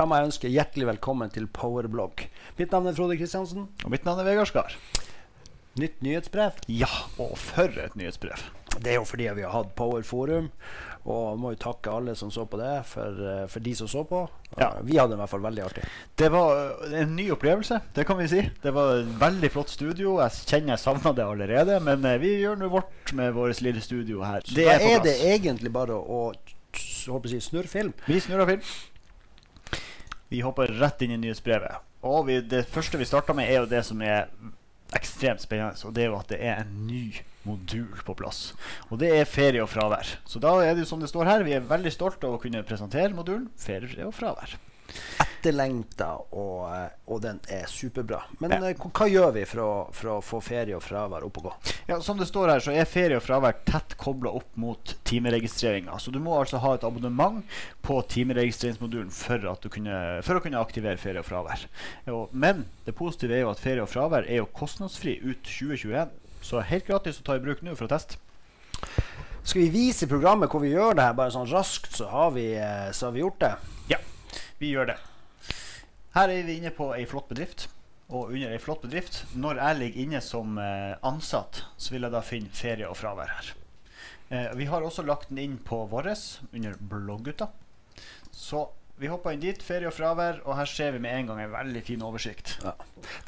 Da må jeg ønske hjertelig velkommen til Powerblogg. Mitt navn er Frode Kristiansen. Og mitt navn er Vegard Skar. Nytt nyhetsbrev. Ja, og for et nyhetsbrev. Det er jo fordi vi har hatt Power Forum. Og må jo takke alle som så på det, for, eh, for de som så på. Ja. Vi hadde det i hvert fall veldig artig. Det var eh, en ny opplevelse, det kan vi si. Det var et veldig flott studio. Jeg kjenner jeg savna det allerede, men eh, vi gjør nå vårt med vårt lille studio her. Så da er, det egentlig bare å, å snurre film. Vi snurrer film. Vi hopper rett inn i nyhetsbrevet. Og vi, det første vi starter med, er jo det som er ekstremt spennende. Og det er jo at det er en ny modul på plass. Og det er ferie og fravær. Så da er det jo som det står her, vi er veldig stolte av å kunne presentere modulen ferie og fravær. Etterlengta, og, eh, og den er superbra. Men Ja. eh, hva, gjør vi for å, for å få ferie og fravær opp og gå? Ja, Som det står her, så er ferie og fravær tett kobla opp mot timeregistreringa. Så du må altså ha et abonnement på timeregistreringsmodulen for, kunne, for å kunne aktivere ferie og fravær. Men det positive er jo at ferie og fravær er jo kostnadsfri ut 2021. Så helt gratis å ta i bruk nå for å teste. Skal vi vise programmet hvor vi gjør det her bare sånn raskt, så har vi, eh, så har vi gjort det? Ja, vi gjør det. Her er vi inne på ei flott bedrift. Og under ei flott bedrift, når jeg ligger inne som eh, ansatt, så vil jeg da finne ferie og fravær her. Eh, vi har også lagt den inn på våres under Bloggutta. Så vi hoppa inn dit, ferie og fravær, og her ser vi med en gang en veldig fin oversikt. Ja.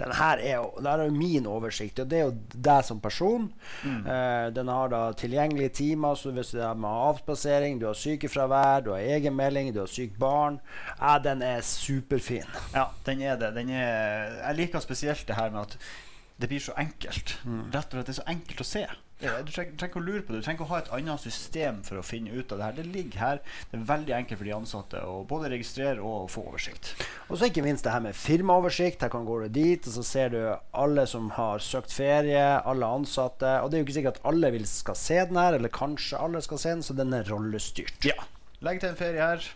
Den her er jo, er jo min oversikt, og det er jo deg som person. Mm. Eh, den har da tilgjengelige timer, så hvis du har med avspasering, du har sykefravær, du har egenmelding, du har sykt barn Ja, den er superfin. Ja, den er det. Den er, jeg liker spesielt det her med at det blir så enkelt. Mm. Rett og slett det er så enkelt å se. Du trenger, trenger ikke å lure på det. Du trenger ikke å ha et annet system for å finne ut av det her. Det ligger her. Det er veldig enkelt for de ansatte å både registrere og få oversikt. Og så ikke minst det her med firmaoversikt. Her kan gå dit, og så ser du alle som har søkt ferie, alle ansatte. Og det er jo ikke sikkert at alle vil skal se den her, eller kanskje alle skal se den, så den er rollestyrt. Ja. Legg til en ferie her.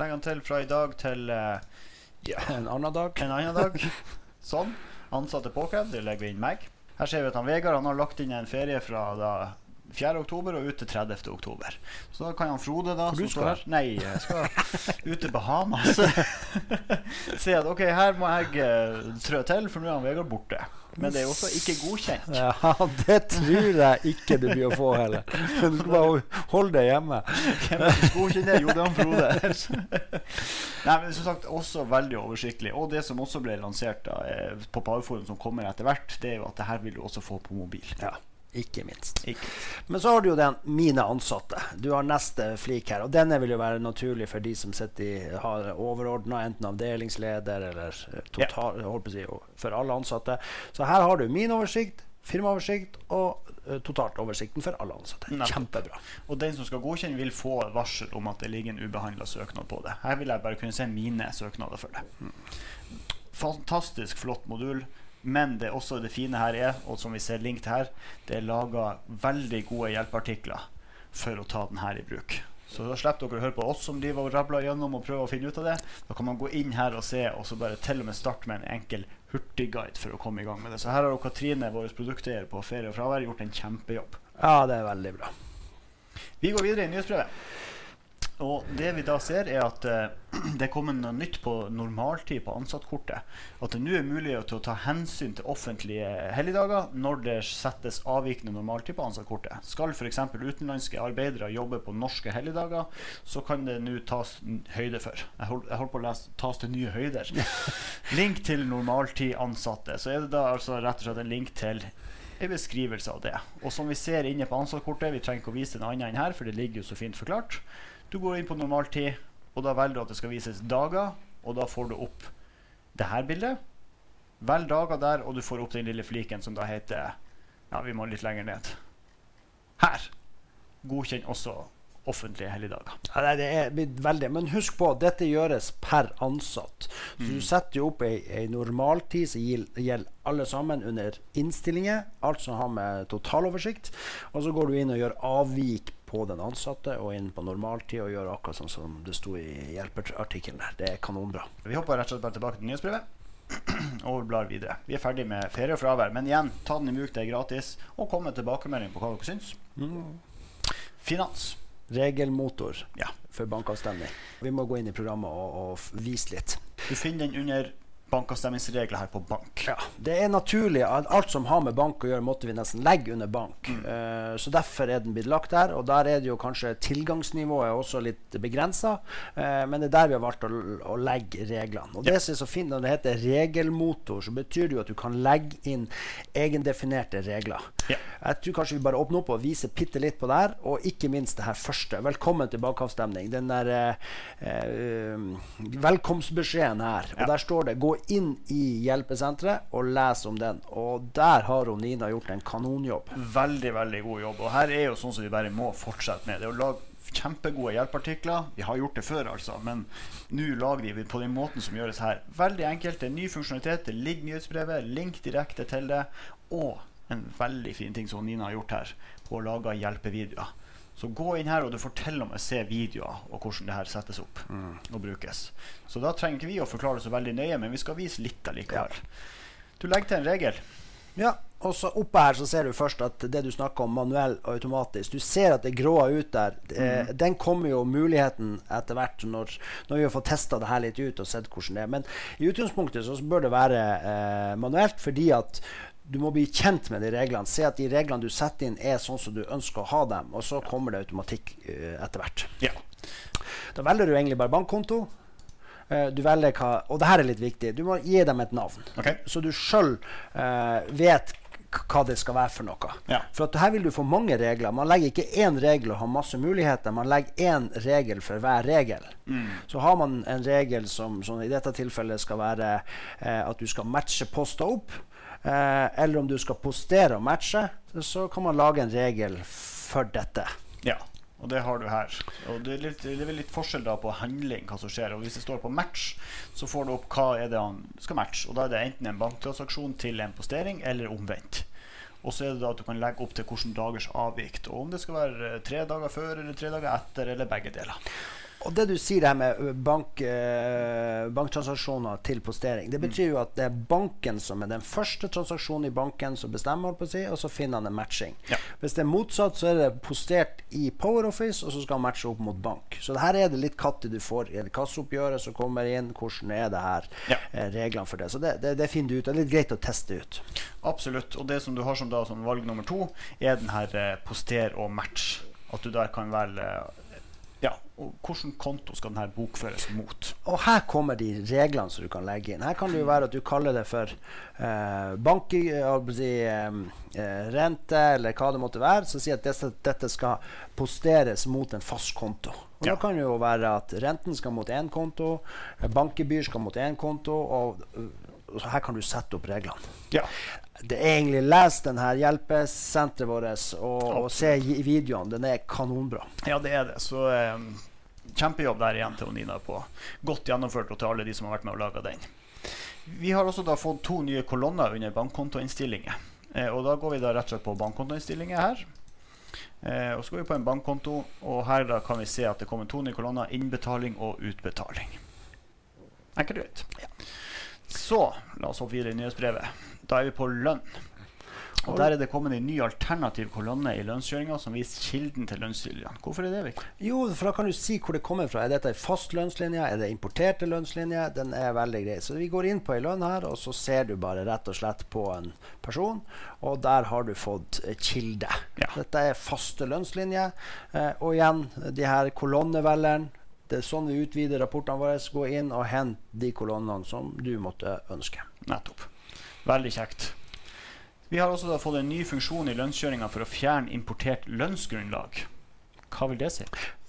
Legg den til fra i dag til ja, En annen dag. en annen dag. Sånn. Ansatte påkrevd. Det legger vi inn meg. Her ser vi at han Vegard han har lagt inn en ferie fra da 4. oktober og ut til 30. oktober. Så da kan han Frode, da Hvor du skal? her Nei, jeg skal ut til Bahamas. Se at ok, her må jeg uh, trø til, for nå er han Vegard borte. Men det er også ikke godkjent. Ja, det tror jeg ikke du blir å få heller. Du skal bare holde deg hjemme. Hvem det som godkjenner det? Jo, det er han Frode. Nei, men som sagt, også veldig oversiktlig. Og det som også ble lansert da, eh, på Powerforum, som kommer etter hvert, det er jo at det her vil du også få på mobil. Ja, ikke minst. Ikke. Men så har du jo den 'mine ansatte'. Du har neste flik her. Og denne vil jo være naturlig for de som sitter i, har overordna, enten avdelingsleder eller eh, total, ja. si, for alle ansatte. Så her har du min oversikt, firmaoversikt og totaloversikten totaltoversikten for alle ansatte. Nettopp. Kjempebra. Og den som skal godkjenne, vil få varsel om at det ligger en ubehandla søknad på det. Her vil jeg bare kunne se mine søknader for det. Fantastisk flott modul. Men det også det fine her er, og som vi ser link til her, det er laga veldig gode hjelpeartikler for å ta den her i bruk. Så da slipper dere å høre på oss som driver og rabler gjennom og prøver å finne ut av det. Da kan man gå inn her og se, og så bare til og med starte med en enkel hurtigguide for å komme i gang med det. Så her har Katrine, vår produkteier på Ferie og fravær, gjort en kjempejobb. Ja, det er veldig bra. Vi går videre i nyhetsbrevet. Og det vi da ser, er at eh, det er kommet noe nytt på normaltid på ansattkortet. At det nå er mulig til å ta hensyn til offentlige helligdager når det settes avvikende normaltid på ansattkortet. Skal f.eks. utenlandske arbeidere jobbe på norske helligdager, så kan det nå tas høyde for. Jeg hold- på å lese 'tas til nye høyder'. link til normaltid ansatte. Så er det da altså rett og slett en link til en beskrivelse av det. Og som vi ser inne på ansattkortet, vi trenger ikke å vise en annen enn her, for det ligger jo så fint forklart. Du går inn på normaltid, og da velger du at det skal vises dager, og da får du opp det her bildet. Velg dager der, og du får opp den lille fliken som da heter Ja, vi må litt lenger ned. Her. Godkjenn også offentlige helligdager. Ja, det er veldig Men husk på dette gjøres per ansatt. Så du setter jo opp ei, ei normaltid som gjelder alle sammen under innstillinger. Alt som har med totaloversikt. Og så går du inn og gjør avvik på den ansatte, og inn på normaltid og gjør akkurat sånn som det sto i hjelperartikkelen der. Det er kanonbra. Vi hopper rett og slett bare tilbake til nyhetsbrevet. Og blar videre. Vi er ferdig med ferie og fravær. Men igjen, ta den i bruk, det er gratis. Og kom med tilbakemelding på hva dere syns. Finans. Regelmotor. Ja. for bankavstemning. Vi må gå inn i programmet og, og vise litt. Du finner den under bankavstemningsregler her på bank. Ja, Det er naturlig at alt som har med bank å gjøre, måtte vi nesten legge under bank. Mm. Eh, så derfor er den blitt lagt der. Og der er det jo kanskje tilgangsnivået også litt begrensa. men det er der vi har valgt å, å legge reglene. Og det som er så fint når det heter regelmotor, så betyr det jo at du kan legge inn egendefinerte regler. Ja. Jeg tror kanskje vi bare åpner opp og viser bitte litt på det her. Og ikke minst det her første. Velkommen til bankavstemning. Den der eh, eh, velkomstbeskjeden her. Og der står det 'gå inn i hjelpesenteret og les om den'. Og der har hun Nina gjort en kanonjobb. Veldig, veldig god jobb. Og her er jo sånn som vi bare må fortsette med. Det er å lage kjempegode hjelpeartikler. Vi har gjort det før, altså, men nå lager vi på den måten som gjøres her. Veldig enkelt. Det er ny funksjonalitet. Det ligger nyhetsbrevet, link direkte til det, og en veldig fin ting som Nina har gjort her, på å lage hjelpevideoer. Så gå inn her, og du får til og med se videoer og hvordan det her settes opp og brukes. Så da trenger ikke vi å forklare det så veldig nøye, men vi skal vise litt allikevel. Du legger til en regel. Ja, og så oppe her så ser du først at det du snakker om manuell og automatisk Du ser at det gråa ut der. Mm. Den kommer jo muligheten etter hvert når, når vi har fått testa det her litt ut og sett hvordan det er. Men i utgangspunktet så bør det være eh, manuelt fordi at du må bli kjent med de reglene. Se at de reglene du setter inn, er sånn som du ønsker å ha dem. Og så kommer det automatikk eh, etter hvert. Ja. Da velger du egentlig bare bankkonto. Eh, du velger hva, og det her er litt viktig. Du må gi dem et navn, okay. så du sjøl vet hva det skal være for noe. Ja. For at her vil du få mange regler. Man legger ikke én regel og har masse muligheter. Man legger én regel for hver regel. Så har man en regel som, som i dette tilfellet skal være uh, at du skal matche poster opp, eh, eller om du skal postere og matche, så kan man lage en regel for dette. Ja, og det har du her. Og det er, litt, det er litt forskjell da på handling, hva som skjer. Og hvis det står på match, så får du opp hva er det han skal matche. Og da er det enten en banktransaksjon til en postering, eller omvendt. Og så er det da at du kan legge opp til hvilke dagers avvik. Og om det skal være eh, tre dager før eller tre dager etter, eller begge deler. Og det du sier her med bank, eh, banktransaksjoner til postering, det betyr jo at det er banken som er den første transaksjonen i banken som bestemmer, si, og så finner han en matching. Ja. Hvis det er motsatt, så er det postert i PowerOffice, og så skal han matche opp mot bank. Så her er det litt katter du får i kasseoppgjøret som kommer inn. Hvordan er det her, Ja. eh, reglene for det. Så det, det, det finner du ut. Det er litt greit å teste ut. Absolutt. Og det som du har som, da, som valg nummer to, er den her eh, poster og match. At du der kan velge eh, ja, og hvilken konto skal denne bokføres mot. Og her kommer de reglene som du kan legge inn. Her kan det jo være at du kaller det for eh, bank, å si, eh, eh, rente, eller hva det måtte være. Så si at dette, dette skal posteres mot en fast konto. Og Ja. Da kan det jo være at renten skal mot én konto, eh, bankgebyr skal mot én konto, og, så her kan du sette opp reglene. Ja. Det er egentlig Les den her hjelpesenteret vårt og, og se i- videoene. Den er kanonbra. Ja, det er det. Så um, kjempejobb der igjen til Nina på. Godt gjennomført, og til alle de som har vært med og laga den. Vi har også da fått to nye kolonner under bankkontoinnstillinger. Eh, og da går vi da rett og slett på bankkontoinnstillinger her. Eh, og så går vi på en bankkonto, og her da kan vi se at det kommer to nye kolonner. Innbetaling og utbetaling. Enkelt og greit. Så la oss hoppe videre i nyhetsbrevet. Da er vi på lønn. Og Der er det kommet en ny alternativ kolonne i lønnskjøringa som viser kilden til lønnslinjene. Hvorfor er det viktig? Jo, for da kan du si hvor det kommer fra. Er dette en fast lønnslinje? Er det importerte lønnslinje? Den er veldig grei. Så vi går inn på ei lønn her, og så ser du bare rett og slett på en person, og der har du fått eh, kilde. Ja. Dette er faste lønnslinjer. Eh, og igjen, de her kolonnevelgeren. Det er sånn vi utvider rapportene våre. Gå inn og hent de kolonnene som du måtte ønske. Nettopp. Veldig kjekt. Vi har også fått en ny funksjon i lønnskjøringa for å fjerne importert lønnsgrunnlag. Hva vil det si?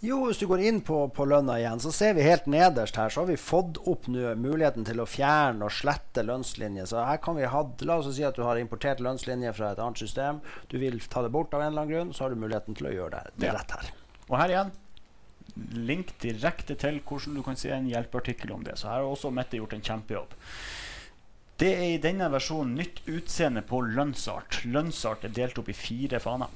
Jo, hvis du går inn på, på lønna igjen, så ser vi helt nederst her, så har vi fått opp nå muligheten til å fjerne og slette lønnslinjer. Så her kan vi ha, La oss si at du har importert lønnslinjer fra et annet system. Du vil ta det bort av en eller annen grunn, så har du muligheten til å gjøre det, det Ja. rett her. Og her igjen link direkte til hvordan du kan se en hjelpeartikkel om det. Så her har også Mette gjort en kjempejobb. Det er i denne versjonen nytt utseende på lønnsart. Lønnsart er delt opp i fire faner.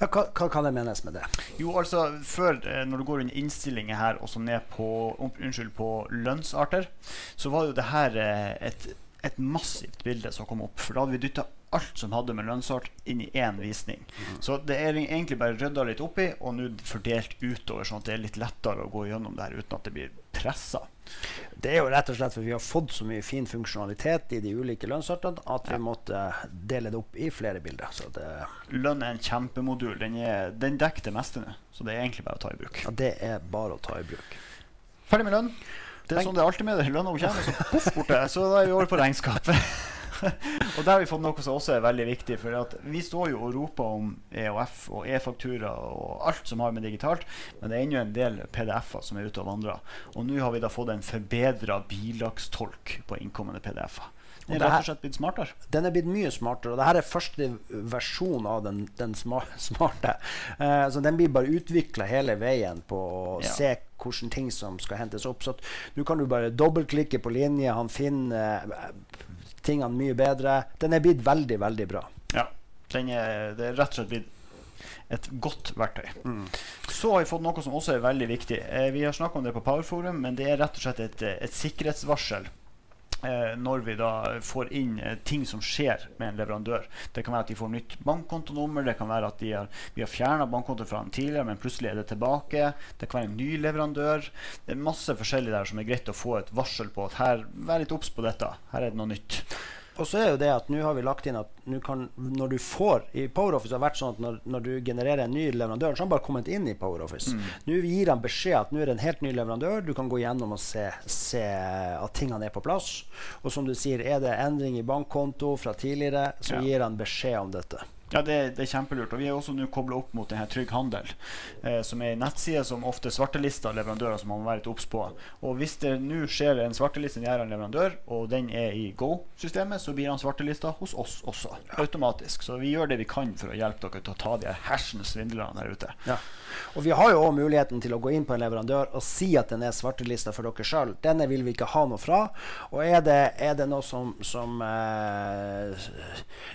Ja, hva, hva kan det menes med det? Jo, altså før, eh, når du går under innstillinger her, og så ned på, um, unnskyld, på lønnsarter, så var jo det her eh, et, et massivt bilde som kom opp. For da hadde vi dytta alt som hadde med lønnsart, inn i én visning. Så det er egentlig bare rydda litt oppi, og nå fordelt utover, sånn at det er litt lettere å gå gjennom det her uten at det blir pressa. Det er jo rett og slett for vi har fått så mye fin funksjonalitet i de ulike lønnsartene at vi måtte dele det opp i flere bilder. Så det, Lønn er en kjempemodul. Den, er, den dekker det meste nå, så det er egentlig bare å ta i bruk. ja, det er bare å ta i bruk. Ferdig med lønn. Det er sånn det er alltid med det. Lønna kommer, så poff borte. Så da er vi over på regnskapet. og der har vi fått noe som også er veldig viktig. For vi står jo og roper om EOF og e-faktura og alt som har med digitalt, men det er ennå en del PDF-er som er ute og vandrer. Og nå har vi da fått en forbedra bilagstolk på innkommende PDF-er. Det er rett og slett blitt smartere. Den er blitt mye smartere, og dette er første versjon av den, den smarte. Uh, så den blir bare utvikla hele veien på å Ja. se hvilke ting som skal hentes opp. Så nå kan du bare dobbeltklikke på linje, han finner eh, tingene mye bedre. Den er blitt veldig, veldig bra. Ja. Er, det er rett og slett blitt et godt verktøy. Så har vi fått noe som også er veldig viktig. Eh, vi har snakka om det på Powerforum, men det er rett og slett et, eh, et sikkerhetsvarsel. Eh, når vi da får inn eh, ting som skjer med en leverandør. Det kan være at de får nytt bankkontonummer, det kan være at de har, vi har fjerna bankkontoen fra dem tidligere, men plutselig er det tilbake. Det kan være en ny leverandør. Det er masse forskjellig der som er greit å få et varsel på at her, vær litt obs på dette. Her er det noe nytt. Og så er jo det at nå har vi lagt inn at kan, når du får I PowerOffice har det vært sånn at når, når du genererer en ny leverandør, så har han bare kommet inn i PowerOffice. Nå gir han beskjed at nå er det en helt ny leverandør. Du kan gå gjennom og se, se at tingene er på plass. Og som du sier, er det endring i bankkonto fra tidligere, så Ja. gir han beskjed om dette. Ja, det, det er kjempelurt. Og vi er også nå kobla opp mot denne Trygg Handel, eh, som er en nettside som ofte svartelister leverandører som man må være litt obs på. Og hvis det nå skjer en svartelisting av en leverandør, og den er i Go-systemet, så blir han svartelista hos oss også, automatisk. Så vi gjør det vi kan for å hjelpe dere til å ta de her hersens svindlerne der ute. Ja. Og vi har jo òg muligheten til å gå inn på en leverandør og si at den er svartelista for dere sjøl. Denne vil vi ikke ha noe fra. Og er det, er det noe som, som eh,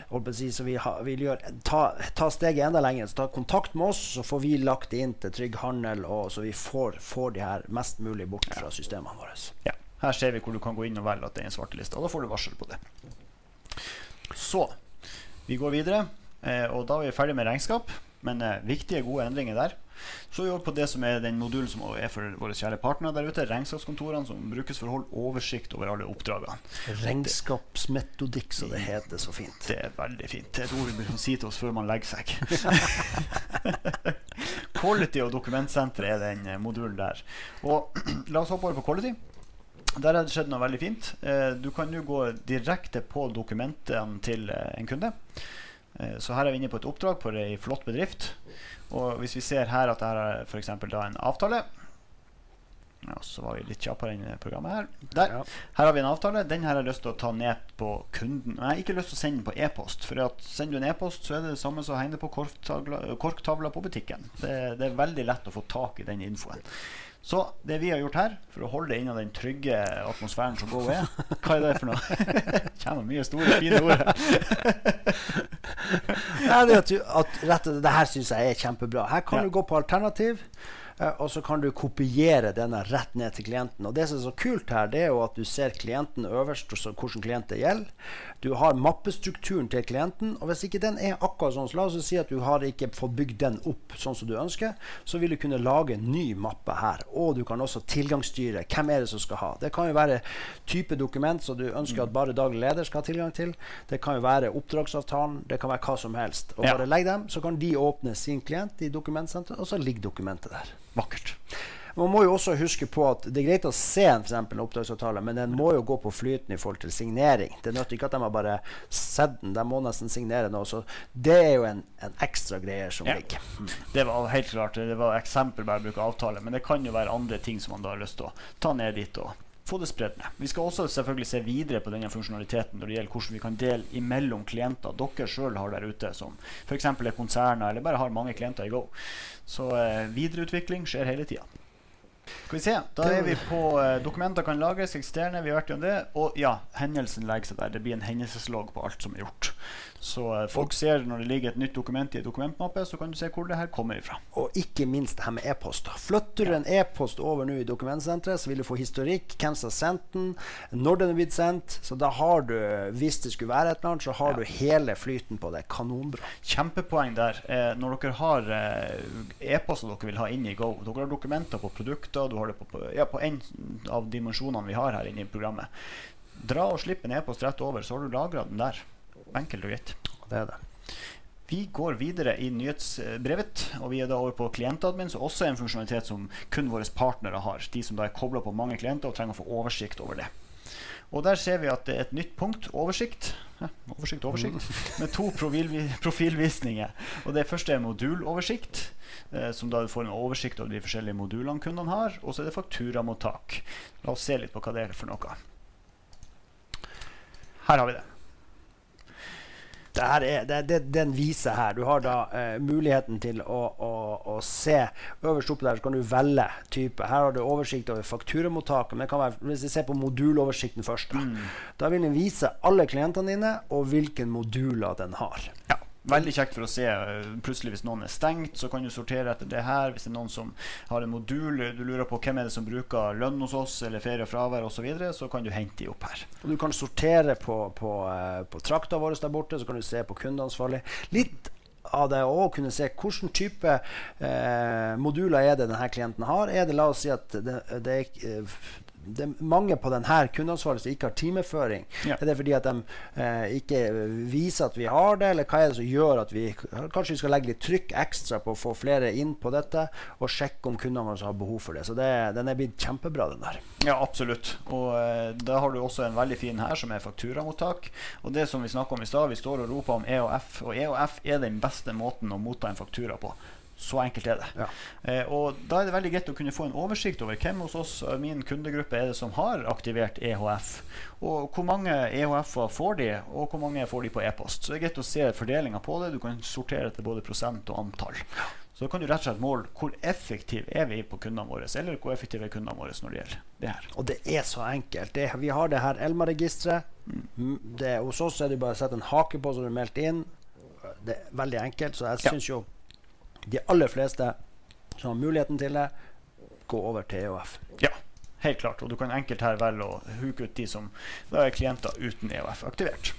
vi ha, vil gjøre, ta, ta steget enda lenger, så ta kontakt med oss, så får vi lagt det inn til Trygg Handel, og så vi får, får de her mest mulig bort fra systemene våre. Ja. Her ser vi hvor du kan gå inn og velge at det er en svarteliste, og da får du varsel på det. Så vi går videre, eh, og da er vi ferdig med regnskap. Men eh, viktige, gode endringer der. Så vi over på det som er den modulen som er for våre kjære partnere der ute. Regnskapskontorene som brukes for å holde oversikt over alle oppdragene. Regnskapsmetodikk, så det heter så fint. Det er veldig fint. Det er et ord vi bør si til oss før man legger seg. Quality og dokumentsenter er den eh, modulen der. Og la oss hoppe over på Quality. Der har det skjedd noe veldig fint. Eh, du kan nå gå direkte på dokumentene til eh, en kunde. Så her er vi inne på et oppdrag på ei flott bedrift. Og hvis vi ser her at det her er f.eks. da en avtale ja, Så var vi litt kjappere enn programmet her. Der. Her har vi en avtale. Den her har jeg lyst til å ta ned på kunden. Men jeg har ikke lyst til å sende den på e-post. For at sender du en e-post, så er det det samme som å henge på korktavla, på butikken. Det, det er veldig lett å få tak i den infoen. Så det vi har gjort her, for å holde det innen den trygge atmosfæren som Go er Hva er det for noe? kommer mye store, fine ord her. Ja, det, at, at rett, det her syns jeg er kjempebra. Her kan Ja. du gå på alternativ, og så kan du kopiere denne rett ned til klienten. Og Det som er så kult her, det er jo at du ser klienten øverst, og så hvilken klient det gjelder. Du har mappestrukturen til klienten, og hvis ikke den er akkurat sånn, så la oss si at du har ikke fått bygd den opp sånn som du ønsker, så vil du kunne lage en ny mappe her. Og du kan også tilgangsstyre. Hvem er det som skal ha? Det kan jo være type dokument som du ønsker at bare daglig leder skal ha tilgang til. Det kan jo være oppdragsavtalen. Det kan være hva som helst. Og bare legg dem, så kan de åpne sin klient i dokumentsenteret, og så ligger dokumentet der. Vakkert. Man må jo også huske på at det er greit å se en, for eksempel, en oppdragsavtale, men den må jo gå på flyten i forhold til signering. Det nytter ikke at de har bare sett den, de må nesten signere nå. Så det er jo en, en ekstra greie som Ja. ligger. Det var helt klart Det var eksempel bare å bruke avtale, men det kan jo være andre ting som man da har lyst til å ta ned dit og få det spredd. Vi skal også selvfølgelig se videre på denne funksjonaliteten når det gjelder hvordan vi kan dele imellom klienter dere sjøl har der ute, som f.eks. er konserner eller bare har mange klienter i Go. Så eh, videreutvikling skjer hele tida. Skal vi se, Da er vi på eh, dokumenter kan lagres, eksisterende. Vi har vært gjennom det. Og ja, hendelsen legger seg der. Det blir en hendelseslogg på alt som er gjort. Så eh, folk ser når det ligger et nytt dokument i en dokumentmappe, så kan du se hvor det her kommer ifra. Og ikke minst det her med e-post. Flytter du en e-post over nå i dokumentsenteret, så vil du få historikk, hvem som har sendt den, når den er blitt sendt. Så da har du, hvis det skulle være et eller annet, så har Ja. du hele flyten på det. Kanonbra. Kjempepoeng der. Eh, når dere har eh, e-poster dere vil ha inn i Go, dere har dokumenter på produkter, du har det på, på, ja, på en av dimensjonene vi har her inne i programmet, dra og slipp en e-post rett over, så har du lagra den der. Enkelt og greit. Det er det. Vi går videre i nyhetsbrevet, og vi er da over på klientadmin, som også er en funksjonalitet som kun våre partnere har. De som da er kobla på mange klienter og trenger å få oversikt over det. Og der ser vi at det er et nytt punkt, oversikt. Ja, oversikt, oversikt. Med to profilvisninger. Og det første er moduloversikt, eh, som da du får en oversikt over de forskjellige modulene kundene har. Og så er det fakturamottak. La oss se litt på hva det er for noe. Her har vi det. Det her er, det, det, den viser her. Du har da eh, muligheten til å, å, å se Øverst oppe der så kan du velge type. Her har du oversikt over fakturamottaket. Men være, hvis vi ser på moduloversikten først, da, da vil den vise alle klientene dine og hvilke moduler den har. Ja, Veldig kjekt for å se. eh, Plutselig Hvis noen er stengt, så kan du sortere etter det her. Hvis det er noen som har en modul, du lurer på hvem er det som bruker lønn hos oss, eller ferie og fravær osv., så, videre, så kan du hente de opp her. Og du kan sortere på, på, eh, på trakta vår der borte, så kan du se på kundeansvarlig. Litt av det å kunne se hvilken type eh, moduler er det denne klienten har. Er det, la oss si at det, det eh, det er mange på denne kundeansvaret som ikke har timeføring. Ja. Er det fordi at de eh, ikke viser at vi har det, eller hva er det som gjør at vi Kanskje vi skal legge litt trykk ekstra på å få flere inn på dette, og sjekke om kundene våre har behov for det. Så det, den er blitt kjempebra, den der. Ja, absolutt. Og eh, da har du også en veldig fin her, som er fakturamottak. Og det som vi snakka om i stad, vi står og roper om EOF, og EOF er den beste måten å motta en faktura på. Så enkelt er det. Ja. Eh, og da er det veldig greit å kunne få en oversikt over hvem hos oss min kundegruppe er det som har aktivert EHF. Og hvor mange EHF-er får de, og hvor mange får de på e-post. Så det er greit å se fordelinga på det. Du kan sortere etter både prosent og antall. Så da kan du rett og slett måle hvor effektive er vi på kundene våre, eller hvor effektive er kundene våre når det gjelder det her. Og det er så enkelt. Det, vi har det her Elma-registeret. Mm, Hos oss er det bare å sette en hake på så du er meldt inn. Det er veldig enkelt. Så jeg Ja. syns jo de aller fleste som har muligheten til det, gå over til EOF. Ja, helt klart. Og du kan enkelt her velge å huke ut de som da er klienter uten EOF aktivert.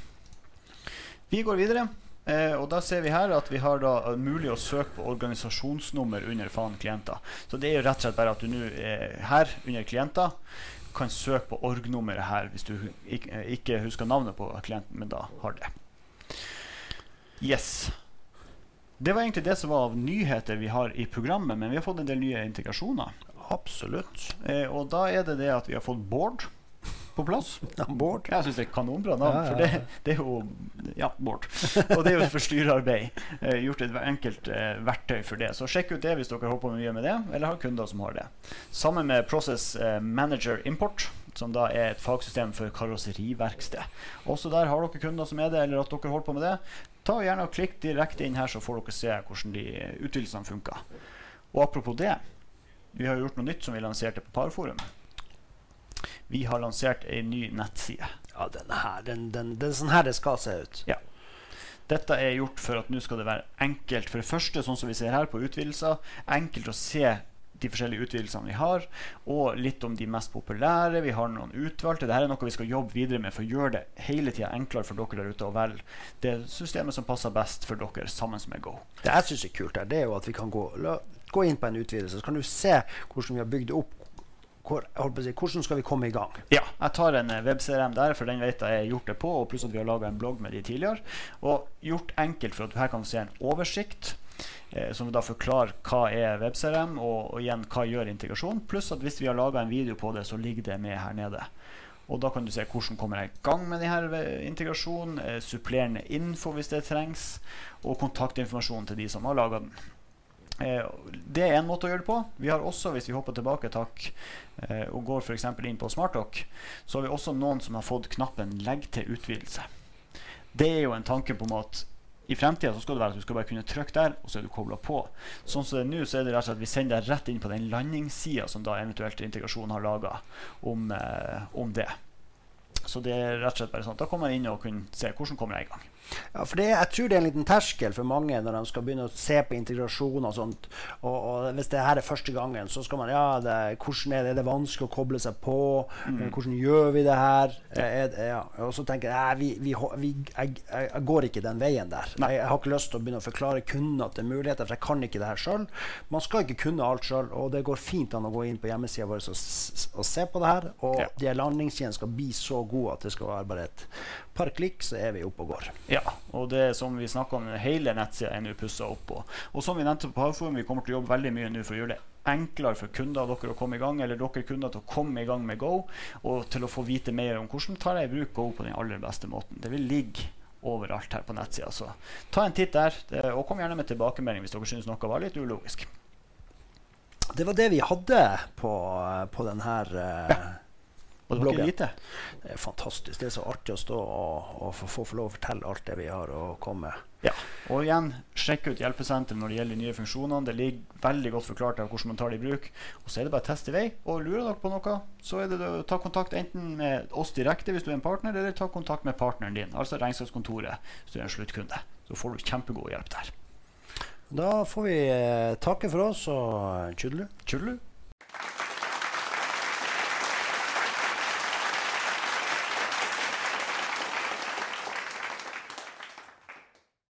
Vi går videre. Eh, og da ser vi her at vi har da eh, mulig å søke på organisasjonsnummer under faen klienter. Så det er jo rett og slett bare at du nå eh, her under klienter kan søke på org-nummeret her hvis du ikke husker navnet på klienten, men da har det. Yes. Det var egentlig det som var av nyheter vi har i programmet, men vi har fått en del nye integrasjoner. Absolutt. Eh, og da er det det at vi har fått Bård på plass. Ja, Bård. Jeg syns det er kanonbra navn, Ja, ja, for det, det er jo Ja, Bård. Og det er jo et forstyrrerarbeid. Eh, gjort et enkelt eh, verktøy for det. Så sjekk ut det hvis dere på mye med det, eller har kunder som har det. Sammen med Process eh, Manager Import, som da er et fagsystem for karosseriverksted. Også der har dere kunder som er det, eller at dere holder på med det. Ta gjerne og Klikk direkte inn her, så får dere se hvordan de eh, utvidelsene funker. Og apropos det, vi har gjort noe nytt som vi lanserte på Parforum. Vi har lansert ei ny nettside. Ja, den her, den, den, er sånn her det skal se ut. Ja. Dette er gjort for at nå skal det være enkelt. For det første, sånn som vi ser her på utvidelser, enkelt å se de forskjellige utvidelsene vi har, og litt om de mest populære. Vi har noen utvalgte. Dette er noe vi skal jobbe videre med for å gjøre det hele tida enklere for dere der ute å velge det systemet som passer best for dere, sammen med Go. Det jeg syns er kult, her, det er jo at vi kan gå, la, gå inn på en utvidelse, så kan du se hvordan vi har bygd det opp. Hvor, si, hvordan skal vi komme i gang? Ja, jeg tar en eh, web-CRM der, for den vet jeg jeg har gjort det på, og pluss at vi har laga en blogg med de tidligere. Og gjort enkelt for at du her kan se en oversikt. Eh, som da forklarer hva er web-CRM, og, og igjen hva gjør integrasjon. Pluss at hvis vi har laga en video på det, så ligger det med her nede. Og da kan du se hvordan kommer jeg i gang med denne integrasjonen, eh, supplerende info hvis det trengs, og kontaktinformasjon til de som har laga den. Eh, det er en måte å gjøre det på. Vi har også, hvis vi hopper tilbake takk, eh, og går f.eks. inn på Smartdock, så har vi også noen som har fått knappen 'legg til utvidelse'. Det er jo en tanke på en at i fremtida skal det være at du skal bare kunne trykke der, og så er du kobla på. Sånn som det er nå, så er det rett og slett at vi sender deg rett inn på den landingssida som da eventuelt integrasjonen har laga om, eh, om det. Så det er rett og slett bare sånn at da kommer jeg inn og kan se hvordan kommer jeg i gang. Ja, for det, Jeg tror det er en liten terskel for mange når de skal begynne å se på integrasjon. og sånt. Og, og Hvis det her er første gangen, så skal man ja, det, hvordan er det, er det vanskelig å koble seg på? Mm. Hvordan gjør vi det her? Ja. Er, ja. Og så tenker jeg vi, vi, vi, jeg, jeg, går ikke den veien der. Jeg, jeg, har ikke lyst til å begynne å forklare kundene at det er muligheter, for jeg kan ikke det her sjøl. Man skal ikke kunne alt sjøl, og det går fint an å gå inn på hjemmesida vår og, og, se på det her. Og ja. de landingskjedene skal bli så gode at det skal være bare et par klikk, så er vi oppe og går. Ja, og det er som vi snakka om, hele nettsida er nå pussa opp på. Og som vi nevnte på Havforum, vi kommer til å jobbe veldig mye nå for å gjøre det enklere for kunder dere å komme i gang, eller dere kunder til å komme i gang med Go, og til å få vite mer om hvordan tar jeg i bruk Go på den aller beste måten. Det vil ligge overalt her på nettsida. Så ta en titt der, og kom gjerne med tilbakemelding hvis dere syns noe var litt ulogisk. Det var det vi hadde på, på denne uh, ja. Og det var ikke Det er fantastisk. Det er så artig å stå og, og få, få, lov å fortelle alt det vi har å komme med. Ja, og igjen, sjekk ut hjelpesenteret når det gjelder de nye funksjonene. Det ligger veldig godt forklart av hvordan man tar det i bruk. Og så er det bare test i vei. Og lurer dere på noe, så er det å ta kontakt enten med oss direkte hvis du er en partner, eller ta kontakt med partneren din, altså regnskapskontoret hvis du er en sluttkunde. Så får du kjempegod hjelp der. Da får vi eh, takke for oss og tjudelu. Tjudelu.